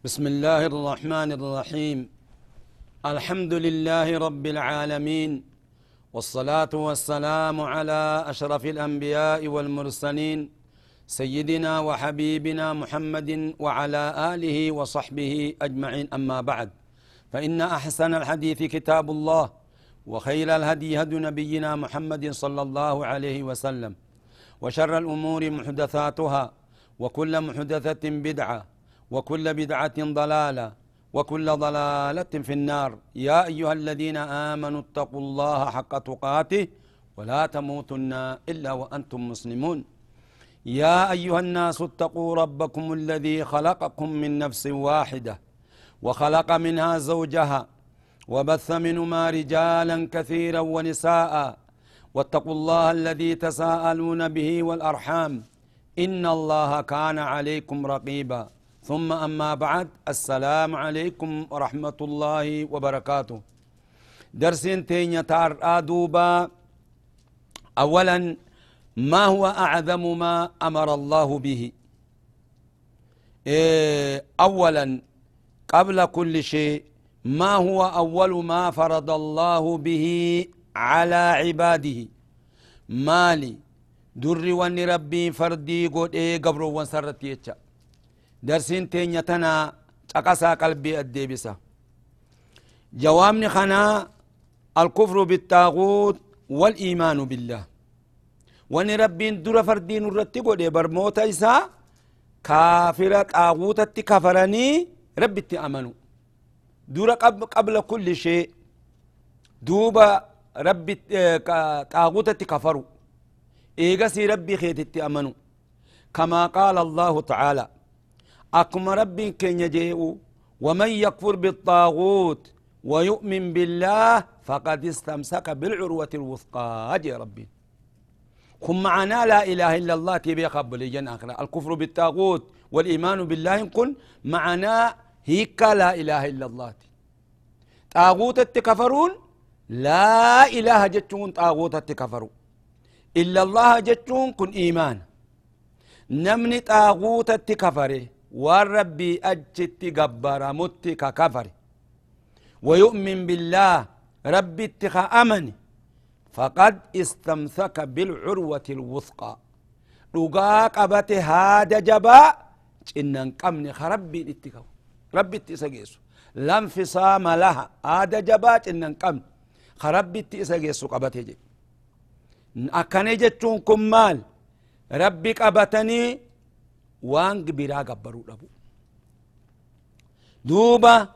بسم الله الرحمن الرحيم. الحمد لله رب العالمين والصلاة والسلام على أشرف الأنبياء والمرسلين سيدنا وحبيبنا محمد وعلى آله وصحبه أجمعين. أما بعد فإن أحسن الحديث كتاب الله وخير الهدي هدي نبينا محمد صلى الله عليه وسلم وشر الأمور محدثاتها وكل محدثة بدعة وكل بدعة ضلالة وكل ضلالة في النار. يا أيها الذين آمنوا اتقوا الله حق تقاته ولا تموتن إلا وأنتم مسلمون. يا أيها الناس اتقوا ربكم الذي خلقكم من نفس واحدة وخلق منها زوجها وبث منهما رجالا كثيرا ونساء واتقوا الله الذي تساءلون به والأرحام إن الله كان عليكم رقيبا. ثم أما بعد السلام عليكم ورحمة الله وبركاته. درسين تين تار دوبا أولا ما هو أعظم ما أمر الله به؟ إيه أولا قبل كل شيء ما هو أول ما فرض الله به على عباده؟ مالي در ون ربي فردي قد إيه قبر وانسرت يتشا. درسين تينيتنا تقسى قلبي الديبسة جوامني خنا الكفر بالطاغوت والإيمان بالله wani rabbiin dura fardiin irratti godhe barmoota isaa kaafira xaaguutatti kafaranii rabbitti amanu dura qabla kulli shee duuba rabbi xaaguutatti kafaru eegasii rabbii keetitti amanu kamaa qaala allahu tacaala akkuma rabbiin keenya jee'u waman yakfur biaaguut ويؤمن بالله فقد استمسك بالعروة الوثقى. جي ربي. كن معنا لا إله إلا الله تبي قبل جن آخر الكفر بالطاغوت والإيمان بالله كن معنا هيك لا إله إلا الله. طاغوت التكفرون لا إله جتون طاغوت التكفروا إلا الله جتون كن إيمان. نمني طاغوت التكفره والربي أجت قبر متك كفر ويؤمن بالله ربي اتخى أمني فقد استمسك بالعروة الوثقى رقا قبت هذا جبا إنن قمن خربي اتكو ربي اتسجيسو لا انفصام لها هذا جبا إنن قمن خربي اتسجيسو قبت جي أكني جتون كمال ربي قبتني وان قبرا قبرو لبو دوبا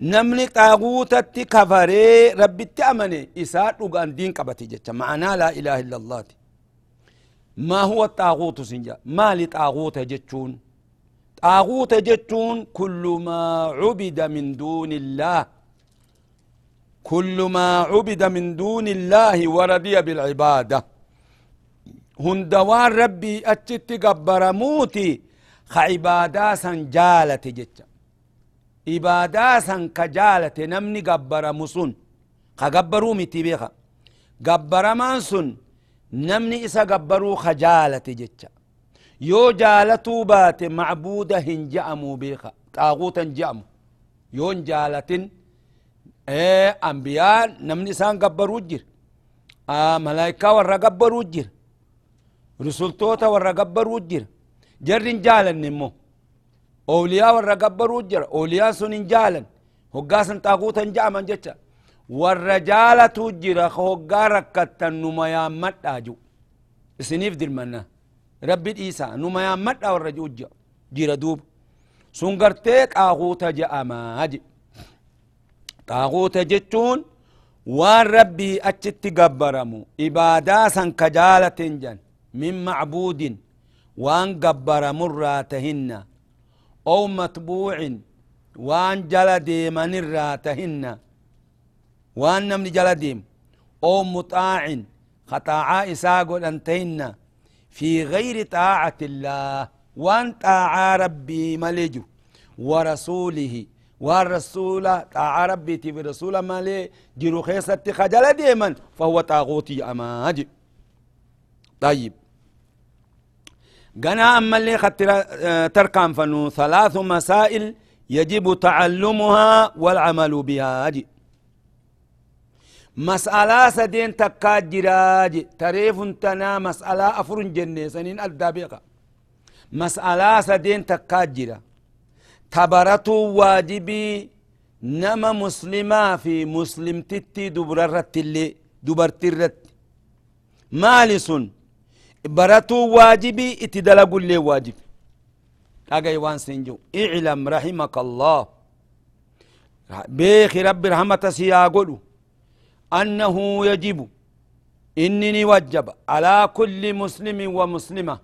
namni xaaguutatti kafaree rabbitti amane isaa dhugaan diin qabate jecha ma'anaa laa ilaaha illa allaati maa huwa xaaguutu sin jedha maali xaaguuta jechuun xaaguuta jechuun kullu maa cubida min duuni illaah kullu maa cubida min duuni illaahi waradiya bilcibaada hunda waan rabbii achitti gabbaramuuti ka cibaadaa san jaalate jecha ibaadaa san ka jaalate namni gabbaramu sun ka gabbaruu miti beeka gabbaramaan sun namni isa gabbaruu ka jaalate jecha yoo jaalatuu baate macbuuda hin je'amuu beeka xaaguutan je'amu yoon jaalatin ambiyaa namni isaan gabbaruu jira malaayikaa warra gabbaruu jira rusultoota jarrin jaalanne immoo. أولياء ورا قبروا جرا أولياء سنين جالا هقاسا طاغوتا جاما جتا والرجالة تجرا هقا ركتا نميا مت أجو سنيف دل منا ربي إيسا نميا مت والرجو جرا دوب سنغرتيك آغوتا جاما هجي طاغوتا جتون وان ربي أجت قبرمو إباداسا كجالة جن من معبود وان قبر مراتهن. أو متبوع وان جلدي من الراتهن وان نمن جلديم أو مطاع خطاعا إساقو أنتهن. في غير طاعة الله وان طاعة ربي ملجو. ورسوله والرسول طاعة ربي تبي رسول مالي جرو خيسة خجل ديما فهو طاغوتي أماج طيب. قنا أما اللي خطر تركان فنو. ثلاث مسائل يجب تعلمها والعمل بها. أجي مسألة سدين تكاد جراج تريف تنا مسألة أفرن جنة سنين الدابقة. مسألة سدين تكاد جرا. تبرتو واجبي نما مسلمة في مسلم تتي دبر اللي دبرت الرت مالسون. برتو واجبي اتدلقوا اللي واجب أجي وان سنجو اعلم رحمك الله بيخي رب رحمة سياقلو أنه يجب إنني وجب على كل مسلم ومسلمة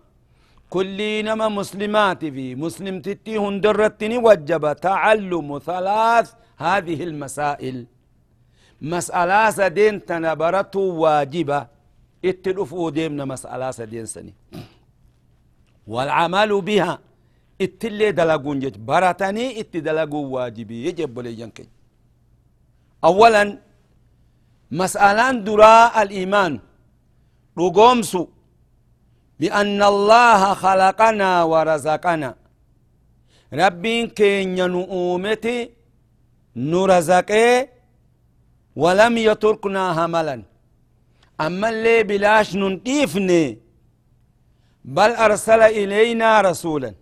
كل نما مسلمات في مسلم تتي هندرتني وجب تعلم ثلاث هذه المسائل مسألة سدين تنبرت واجبة اتلفوا ديمنا مسألة سدين سني والعمل بها اتلي دلقون جج برتني اتدلقوا واجبي. يجب لي ينكي أولا مسألة دراء الإيمان. رقومس بأن الله خلقنا ورزقنا. ربين كين نؤومتي نرزقه ولم يتركنا هملا. أما اللي بلاش ننقيفني بل أرسل إلينا رسولا.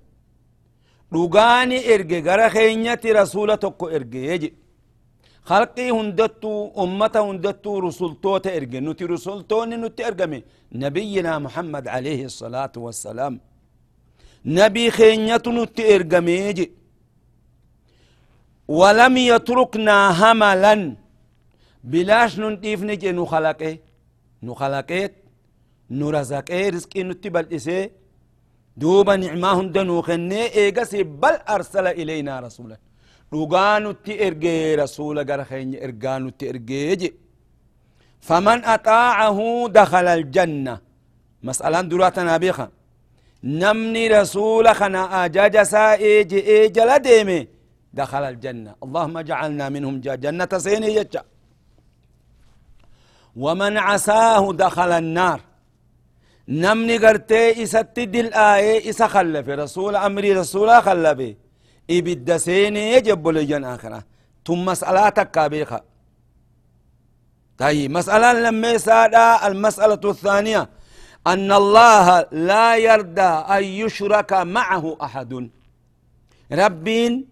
رقاني إرقى غرا خينيتي رسولة تكو إرقى يجي. خلقي هندتو أمة هندتو رسولتو تأرقى نتي رسولتون نتي أرقمي. نبينا محمد عليه الصلاة والسلام. نبي خينيتو نتي أرقمي يجي. ولم يتركنا هملا. بلاش ننتيف نجي نخلقه نخلقيت نرزقه رزقي نتي بلئسه دوبا نعماه هندنو خنه إيقسي بل أرسل إلينا رسولا dhuganutti ergee rasula gara keenya ergaanutti ergee je faman axaacahu dakhala aljanna mas'alaan duraa tanaa beeka namni rasula kana ajaja isaa ee je'ee jala deeme dakhala aljanna allahuma ومن عساه دخل النار. نمني قرتي إساتي دل آيه إسا خلف رسول أمري رسول خلفه إبد سيني يجب لجن آخرة. ثم مسألة تكابيخة طيب مسألة لما يسادا المسألة الثانية. أن الله لا يرضى أن يشرك معه أحد. ربين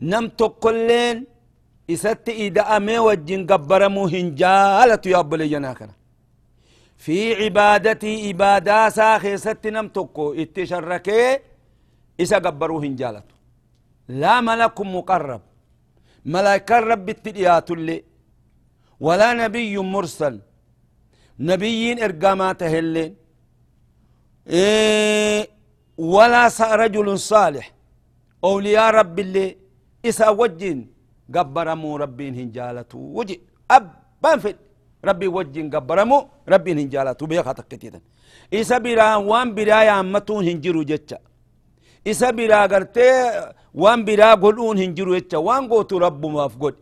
نم تقلين إسات إذا أمي وجن قبرمو هنجالة ياب لجن آخرة في عبادتي إبادة ساخي ست نم تقو اتشركي إسا قبرو هنجالته لا ملك مقرب. ملائكة رب التديات اللي. ولا نبي مرسل. نبيين إرقاماته اللي إيه ولا رجل صالح. أولياء رب اللي إسا وجين. قبرمو ربين هنجالته وجي أبان في ربي وجين قبرمو ربين هنجالته بيخا تكتيتا إسا برا وان برا يامتون هنجرو جتشا. إسا برا قرتي وان برا قلون هنجرو جتشا. وان قوتو ربو مافقود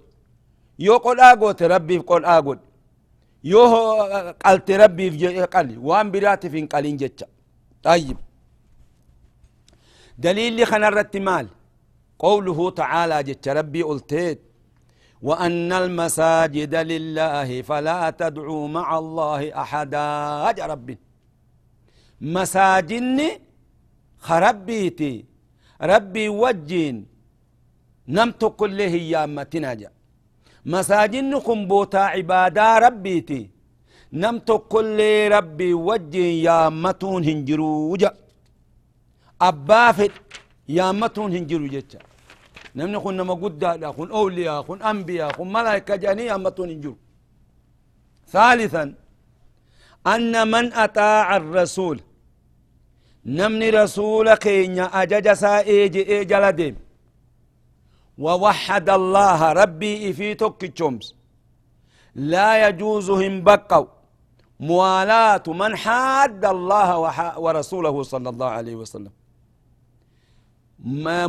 يو قل آقوت ربي قل آقود يو قلت ربي قلي. وان برا تفين قلين جتشا. طيب. دليل اللي خنا الرتمال قوله تعالى جت ربي قلتيت وأن المساجد لله فلا تدعوا مع الله أحدا. أجا ربي. مساجني خربيتي. ربي وجين. نمت كله يا متناجا مساجن بوتا عبادة ربيتي. نمت كل ربي وجين يا متون هنجروجا أبافت يا متون هنجرو جتا نمني خن ما قد كن أولياء كن أنبياء كن ملائكة جاني يا متون هنجرو. ثالثا أن من أطاع الرسول. نمني رسول كينيا أجج سائج إيجل ديم ووحد الله ربي في توك لا يجوز هم بقوا. موالاة من حاد الله ورسوله صلى الله عليه وسلم.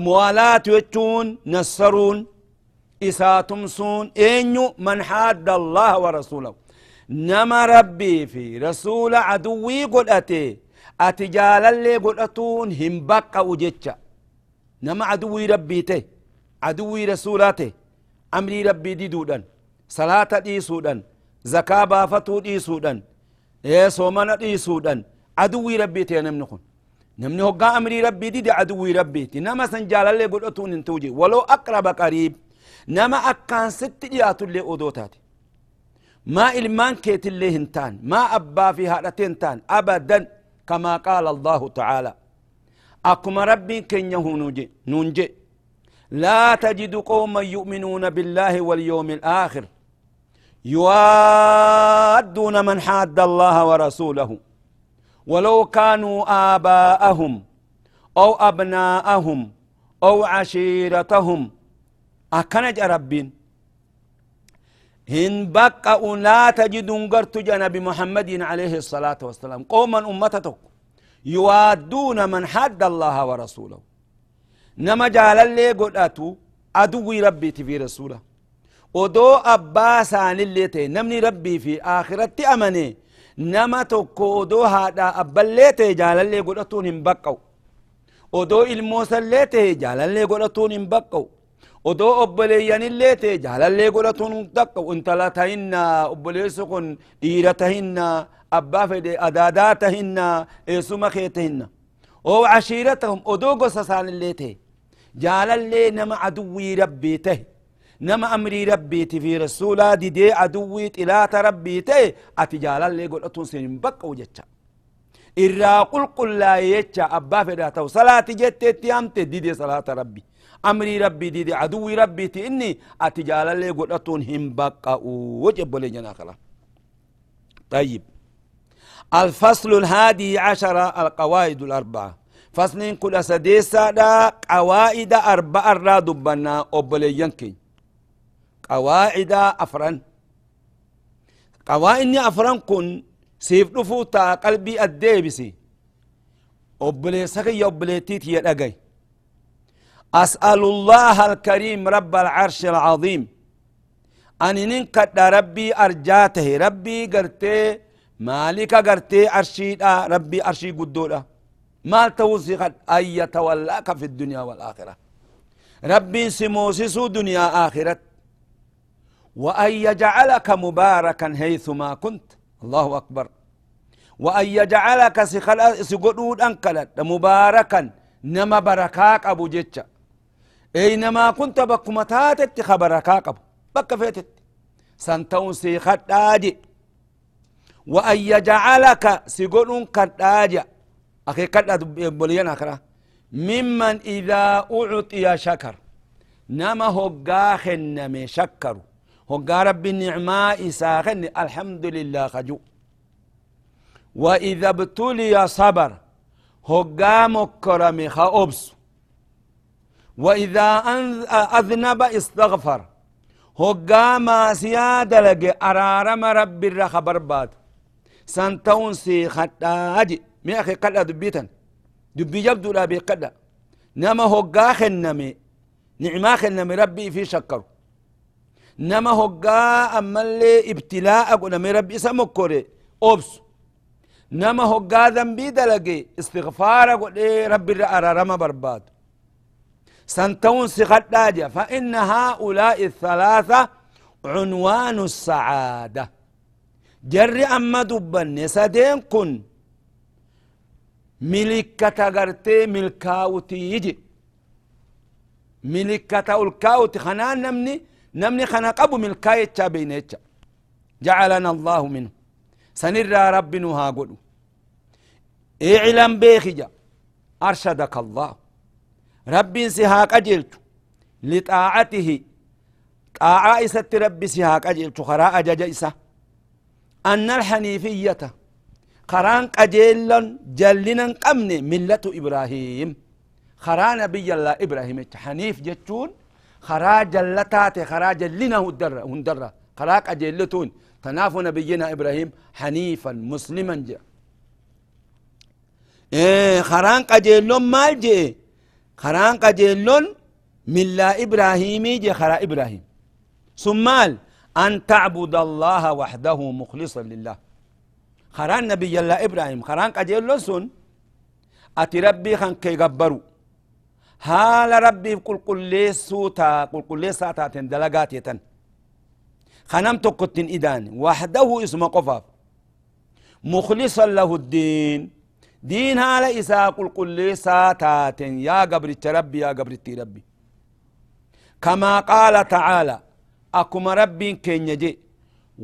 موالاة يتون نصرون إساتمسون إنيو من حاد الله ورسوله نما ربي في رسول عدوي قلأتي أتجال اللي قلأتون هم بقى وجتشا نما عدوي ربي تي عدوي رسولاته أمري ربي دي دودن صلاة دي سودن زكاة بافتو دي سودن إيه صومنا دي سودن عدوي ربي تي نمني خن نمني هقا أمري ربي دي, دي عدوي ربي. تي نما سنجال اللي قلأتون انتوجي. ولو أقرب قريب. نما أكان ست ديات اللي أودوتاتي. ما إلمان كيت اللي هنتان. ما أبا في هاتين تان. أبدا كما قال الله تعالى. أكما ربي كن يهونوجي نونجي. لا تجد قوما يؤمنون بالله واليوم الآخر. يوادون من حاد الله ورسوله. ولو كانوا آباءهم أو أبناءهم أو عشيرتهم. أكنج ربين. هن بقى لا تجد قرت جنب محمد عليه الصلاة والسلام. قوما أمتتك يوادون من حد الله ورسوله. نما جال اللي قلتو أدوي ربي في رسوله. ودو أباسان اللي تي. نمني ربي في آخرة أمني. ودو هذا أبا اللي تي جال اللي قلتو نمبقو ودو الموسى اللي تي جال اللي قلتو نمبقو odoo obboleeyyanillee ta'e jaalallee godhatuun takka intala tahinna obboleessi kun dhiira tahinna abbaa fedhe adaadaa tahinna eessuma kee tahinna oo cashiiratahum odoo gosa isaanillee ta'e jaalallee nama aduwwii rabbii ta'e nama amrii rabbiiti fi rasuulaa didee aduwwii xilaata rabbii ta'e ati jaalallee godhatuun sin hin baqqa'u jecha irraa qulqullaa'e jecha abbaa fedhaa ta'u salaati jetteetti hamte didee salaata rabbii أمري ربي دي, دي عدوي ربي تي إني أتجال اللي قلتون هم بقى وجب جنا خلا طيب الفصل الهادي عشر القواعد الأربعة فصل كل سديسة قواعد أربعة را دبنا ينكي قواعد أفران قواعد أفران كن سيف نفوتا قلبي الديبسي أبلي سكي أبلي تيتي يدقي أسأل الله الكريم رب العرش العظيم. أن ننكد ربي أرجاته ربي قرتي مالك قرتي أرشي ربي أرشي قدولا ما توسخت أن يتولاك في الدنيا والآخرة. ربي سموسسو دنيا آخرة. وأن يجعلك مباركا حيثما كنت. الله أكبر. وأن يجعلك سقود أنكلت مباركا. نما بركاك أبو جيتشا أينما كنت بكما تاتت خبرك قبو بك فيتت. سنتون سي خداجي وأن يجعلك سيقولون خداجي أخي كدا بوليان أخرى. ممن إذا أعطي شكر. نما هقا خنمي شكر هقا رب النعماء ساخن الحمد لله خجو. وإذا ابتلي صبر هقا مكرمي خأبسو وإذا أذنب استغفر هقا ما سيادة لقي أرارم رب الرخبر باد. سنتون سي خطاج مي أخي قد دبيتا دبي يبدو لا بقدا نما هقا خنمي نعما خنمي ربي في شكر. نما هقا أما اللي ابتلاء أقول نمي ربي سمكوري أوبس نما هقا ذنبي دلقي استغفار أقول ربي أرارم برباد سنتون سخداجة فإن هؤلاء الثلاثة عنوان السعادة جري أما دبن سدين كن ملكة غرتي ملكاوتي يجي ملكة الكاوتي خنان نمني نمني خنا قبو ملكاية بينيتشا جعلنا الله منه. سنرى رب نها قلو. إعلم بيخجا أرشدك الله. ربي سهاك أجلت لطاعته. طاعة إسات ربي سهاك أجلت خراء ججئسة أن الحنيفية. خران قجيلا جلنا قمن. ملة إبراهيم. خرا نبي الله إبراهيم. حنيف جتون خرا جلتات خرا جلنا هدر هندر خرا قجيلتون تنافو نبينا إبراهيم حنيفا مسلما جاء. إيه خران قجيلون مال جي خران قجيلون ملا إبراهيمي جي خرا إبراهيم. ثم أن تعبد الله وحده مخلصا لله. خران نبي الله إبراهيم. خران قجيلون سن أتي ربي خان كي غبرو. هال ربي قل قل ليسو تا قل قل ليسا تا تندلقات يتن خنم تقتن إدان وحده اسم قفاف مخلصا له الدين دين هالا إسا قل قل ليسا تاتن يا قبر ربي يا قبر ربي كما قال تعالى أكما ربي كن يجي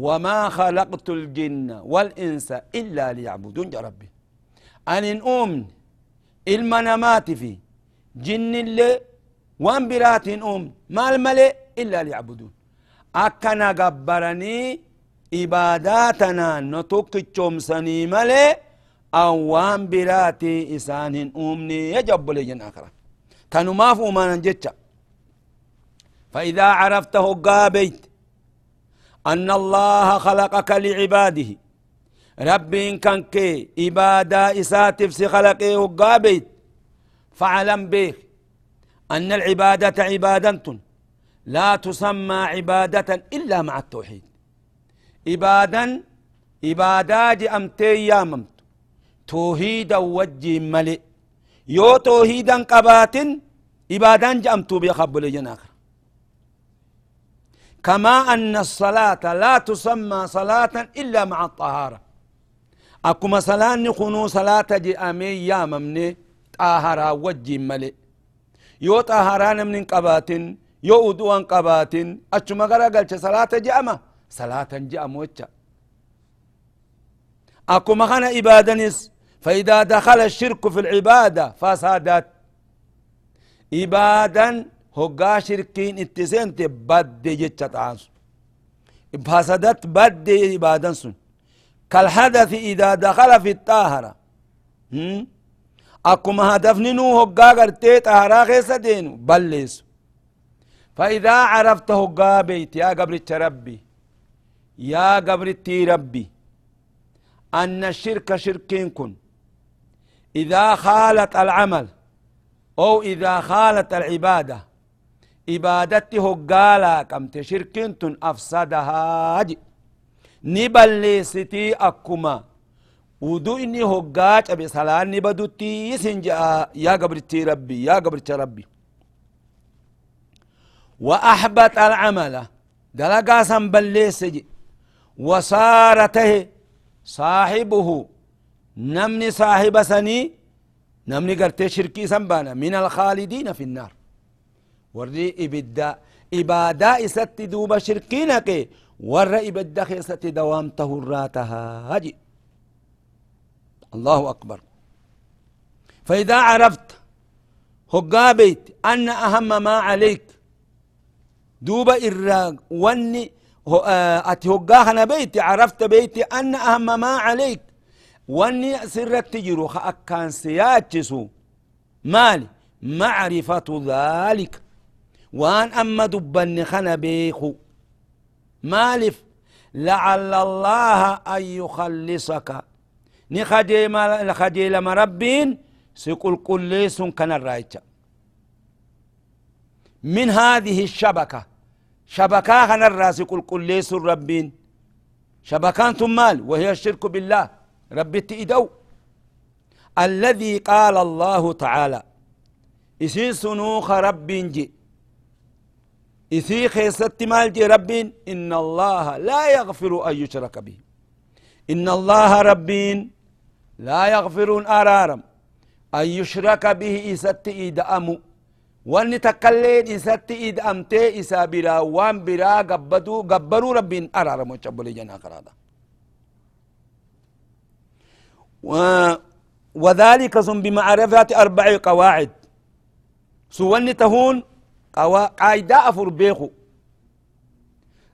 وما خلقت الجن والإنس إلا ليعبدون يا ربي أن أمن المنامات في جن اللي وان برات أم ما الملئ إلا ليعبدون. أكنا قبرني إباداتنا نتوك تشومسني ملئ أو وان براتي إسان أمني يجب لجن آخرة. كانوا ما فهما ننجتش فإذا عرفته قابيت أن الله خلقك لعباده. رب كان كي إبادة إساتف سي خلقه قابيت. فعلم به أن العبادة عبادة لا تسمى عبادة إلا مع التوحيد. إبادا إبادة أمتي ياممت توحيدا وجه ملئ يو توحيدا قبات إبادا جأمتو بيخبل جناخر كما أن الصلاة لا تسمى صلاة إلا مع الطهارة. أكما صلاة نخنو صلاة جي أمي يا ممني طهارة وجه ملئ يو طهارة من قبات يو أدوان قبات أچما غرا قلت صلاة جي أما صلاة جي أموچا أكما خنا إبادنس فإذا دخل الشرك في العبادة فسادت۔ إبادا هقا شركين اتسنت بد جتة فسدت بد إبادا سن۔ كالحدث إذا دخل في الطاهرة أكما هدفننو هقا قرتي طهرا خيسة دينو بلس فإذا عرفت هقا بيت يا قبر ربي يا قبر ربي أن الشرك شركين كن إذا خالت العمل أو إذا خالت العبادة إبادته قالا كم تشركين تن أفسدها جي نبلستي أكما ودو إني هقاج أبي صلاة نبدوتي سنجا يا قبرتي ربي يا قبرتي ربي وأحبط العمل دلقا سنبلسجي وصارته صاحبه نمني صاحب سني نمني قرتي شركي سنبانا من الخالدين في النار وري إبدا إبادا إست دوب شركينك ور إبدا خيست دوامته الراتها هجي الله أكبر. فإذا عرفت هقابيت أن أهم ما عليك دوب إراق واني أتي هقاخنا بيتي عرفت بيتي أن أهم ما عليك. واني سرت تجرو أكان سياتشسو. مالي؟ معرفة ذلك. وأن أما دبن خنا بيخو. مالف؟ لعل الله أن يخلصك. نخجي لخجي لما ربين سيقول قليس كان الرايتش من هذه الشبكة شبكة خنا الراس يقول قليس الربين. شبكان مال وهي الشرك بالله. ربي تئدو الذي قال الله تعالى إسين سنوخ رب جي. إسي خيست مال جي رب إن الله لا يغفر أن يشرك به. إن الله ربين. لا يغفر أرارم. أن يشرك به إسات إدأمو وان تكلين إسات إدأمتي إسا برا وان برا قبدو قبرو ربين أرارم. وشبولي جنا قرادا و وذلك ثم بمعرفة أربع قواعد. سوان تهون قاعدة أفر بيخو.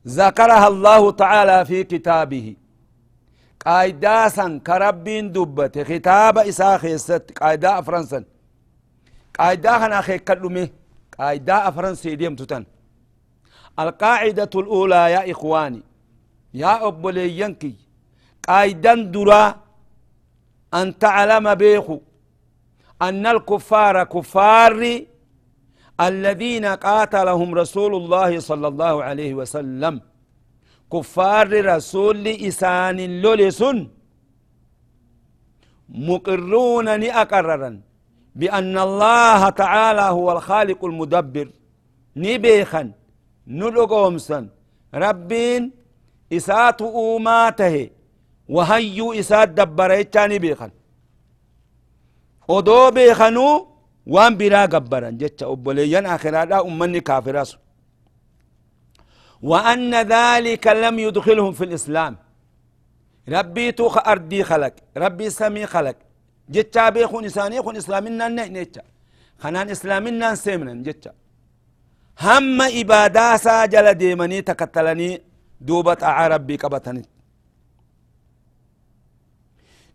ذكرها الله تعالى في كتابه. قايدا سن كربين دبت خطاب إسا خيست قايدا أفرنسن. قايدا خنا خيكلمه قايدا أفرنسي ديم تتن القاعدة الأولى يا إخواني يا أبولي ينكي قايدا درا أن تعلم بيخو أن الكفار كفار الذين قاتلهم رسول الله صلى الله عليه وسلم. كفار رسول إسان لولسن مقرون أقررا بأن الله تعالى هو الخالق المدبر نبيخا نلقومسا ربين إسات أوماته وهيو إسات دبريتشا نبيخا odoo beekanuu waan biraa gabbaran jecha. Obboleeyyan akiraadha ummanni kaafiraas وأن ذلك لم يدخلهم في الإسلام. ربي توخ أردي خلق ربي سمي خلق. جتا بيخون إساني خون إسلامنا نيتشا. خنان إسلامنا سيمنا جتا هم إبادة ساجل ديمني تكتلني دوبة عربي كبتني.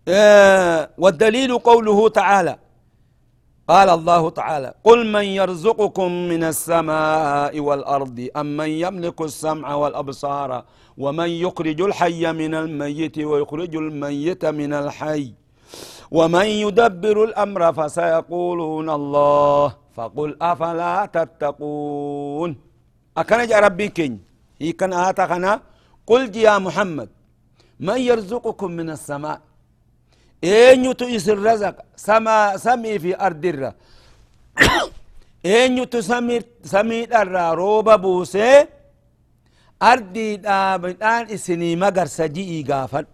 آه والدليل قوله تعالى قال الله تعالى قل من يرزقكم من السماء والأرض أم من يملك السمع والأبصار ومن يخرج الحي من الميت ويخرج الميت من الحي ومن يدبر الأمر فسيقولون الله فقل أفلا تتقون. أكن ربي كن هي كان آتخنا قل يا محمد من يرزقكم من السماء؟ Eenyutu isin razaqa sama samii fi ardirra eenyutu samiidharraa rooba buusee ardiidhaa midhaan isinii magarsa ji'ii gaafadhu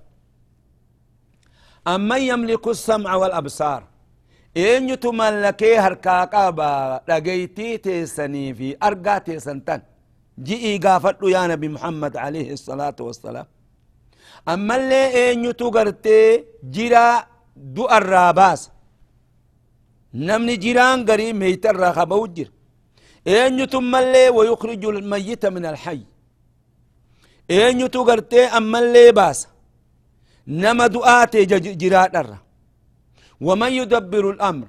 amman yamliku samca walabsaar eenyutu mallakee harkaa qaba dhageytii teessanii fi argaa teessan tan ji'ii gaafadhu yaa nabi muhammad alayhi salaatu wassalaam ammallee eenyutu gartee jiraa du'arraa baasa namni jiraan garii meeytarraa kaba'u jira eenyutu mallee wayukriju lmayyita min alhay eenyutu gartee ammallee baasa nama du'aatee jiraadharra waman yudabbiru lamr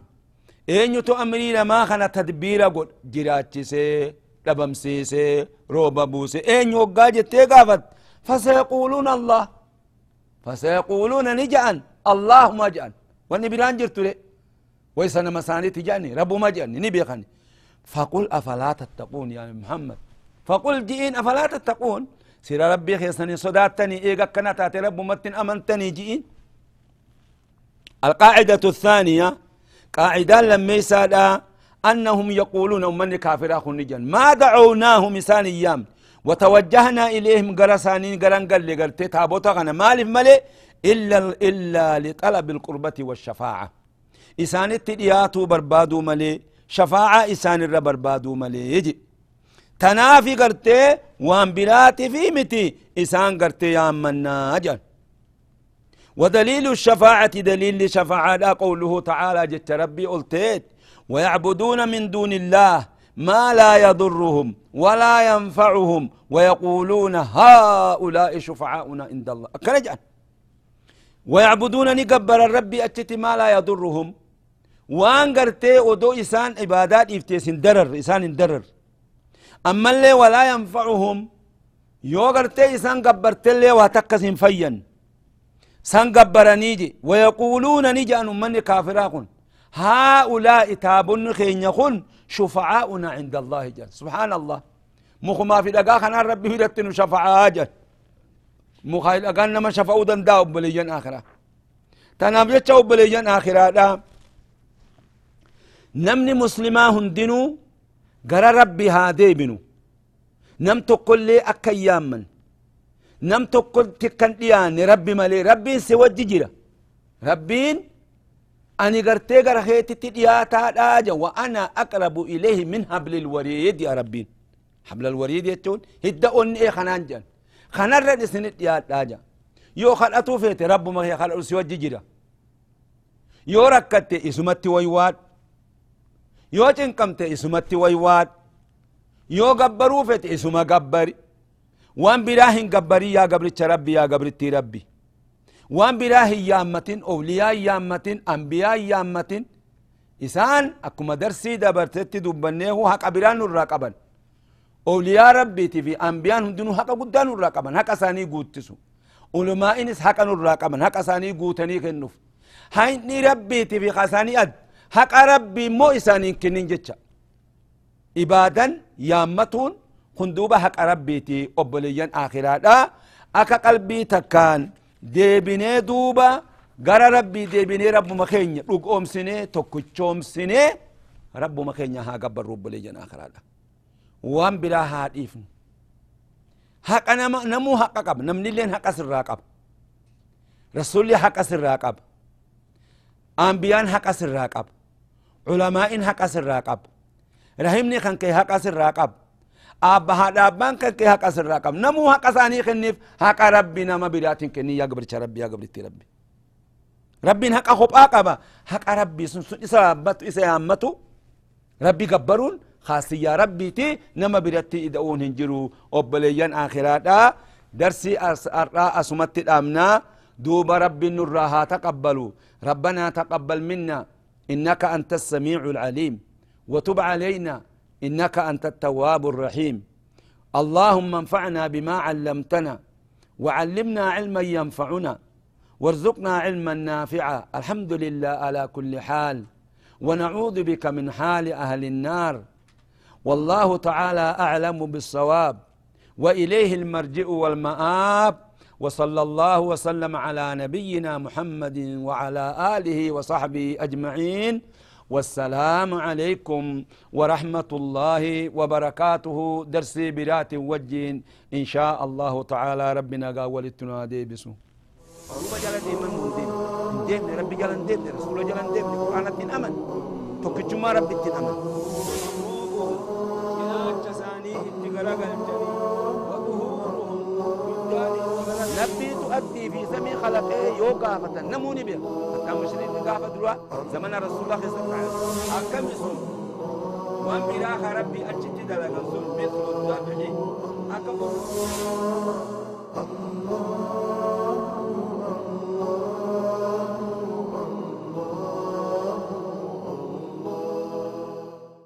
eenyutu amrii namaa kana tadbiira godha jiraachisee dhabamsiisee rooba buuse eenyu hoggaa jettee gaafat fasayaquluuna allah فسيقولون نجأن اللهم اجأن واني بران جرتو لي ويسنا مساني تجاني ربو ما جأني نبيخني فقل أفلا تتقون يا محمد. فقل جئين أفلا تتقون. سير ربي خيسني صداتني. إيقا كنتات رب متن أمنتني جئين. القاعدة الثانية. قاعدة لما يسادا أنهم يقولون. من كافر أخو نجن ما دعوناه مسان أيام وتوجهنا إليهم قرسانين قرن قال لي قلت تابوتا مالف ملي إلا, إلا لطلب القربة والشفاعة. إسان التدياتو بربادو ملي شفاعة إسان الر بربادو ملي يجي. تنافي قرتي وان براتي في متي. إسان قرتي يا منا أجل ودليل الشفاعة دليل شفاعة قوله تعالى جت ربي قلتيت ويعبدون من دون الله. ما لا يضرهم ولا ينفعهم ويقولون هؤلاء شفعاؤنا عند الله. كرجع ويعبدون نقبر الرب أتت ما لا يضرهم. وان قرتي ودو إسان عبادات إفتيس درر إسان درر أما اللي ولا ينفعهم يو قرتي إسان قبرت اللي واتكس فيا سان قبرنيجي ويقولون نجأن من كافراكن هؤلاء تابن خين يخن شفعاؤنا عند الله جل. سبحان الله مخما في دقا خنا ربي هدتن شفعاء جل. مخايل أقان نما شفعوا دندا بليجن آخرة. تنام جتشا بليجن آخرة دا. نمني مسلما هندنو قرى ربي هادي بنو. نم تقول لي أكيام من. نم تقول تكن دياني ربي مالي. ربي سوى جيرا ربين أني قرتي قرخيتي تدياتا داجا وأنا أقرب إليه من حبل الوريد يا ربي حبل الوريد يتون هدا أني إيه خنان جن خنان رد سنت ديات داجا يو خلقتو فيتي رب ما هي خلق سوى جيرا يو ركت اسمتي ويواد يو تنكمت اسمتي ويواد يو قبرو فيتي اسما قبري وان براهن قبري يا قبرتش ربي يا قبرتي ربي وان براه يامتين أولياء يامتين أنبياء يامتين إسان أكما درسي دبرتت دبنيه حق بران الراقبا أولياء ربي في أنبياء هندنو حق قدان الراقبا حق ساني قوتسو علماء إنس حق الراقبا حق ساني قوتني كنف هاي ربي في خساني أد حق ربي مو إساني كنين جتشا إبادا يامتون خندوبة حق ربي تي أبليا آخرات أكا قلبي تكان deebinee duuba gara rabbii deebinee rabbuma keenya dhugoomsinee tokkichoomsinee rabbuma keenya haa gabbarru obbolee jan akiraadha waan biraa haa dhiifnu haqa nama namuu haqa qaba namnilleen haqa sirraa qaba rasulli haqa sirraa qaba ambiyaan haqa sirraa qaba culamaa'in haqa sirraa qaba rahimni kan kee haqa sirraa qaba abba haadha abbaan kan kee haqa sirraa qaba namuu haqa isaanii kenniif haqa rabbi nama biraatiin kennii yaa gabricha rabbi yaa gabritti rabbi rabbiin haqa kophaa qaba haqa rabbii sun sun isa yaammatu isa yaammatu rabbi gabbaruun خاصية ربيتي نما برتي إدعون هنجرو أبليان آخراتا درسي أرآ أسمت الأمنا دوب رب النراها تقبلوا ربنا تقبل منا إنك أنت السميع العليم وتب علينا إنك أنت التواب الرحيم. اللهم انفعنا بما علمتنا وعلمنا علما ينفعنا وارزقنا علما نافعا. الحمد لله على كل حال. ونعوذ بك من حال أهل النار. والله تعالى أعلم بالصواب. وإليه المرجع والمآب. وصلى الله وسلم على نبينا محمد وعلى آله وصحبه أجمعين. والسلام عليكم ورحمة الله وبركاته. درسي برات وجين. إن شاء الله تعالى ربنا قاول التنادي ديما ديم ديم ربي ديم رسول قرآن الدين أمن. توكجما ربي الدين أمن. تؤدي في سمي خلقه يو قافة نموني بها حتى مشرين قافة دروا زمن رسول الله صلى الله عليه وسلم أكم يسون. وان براخ ربي أجد دلقا سن مثل الذبح أكم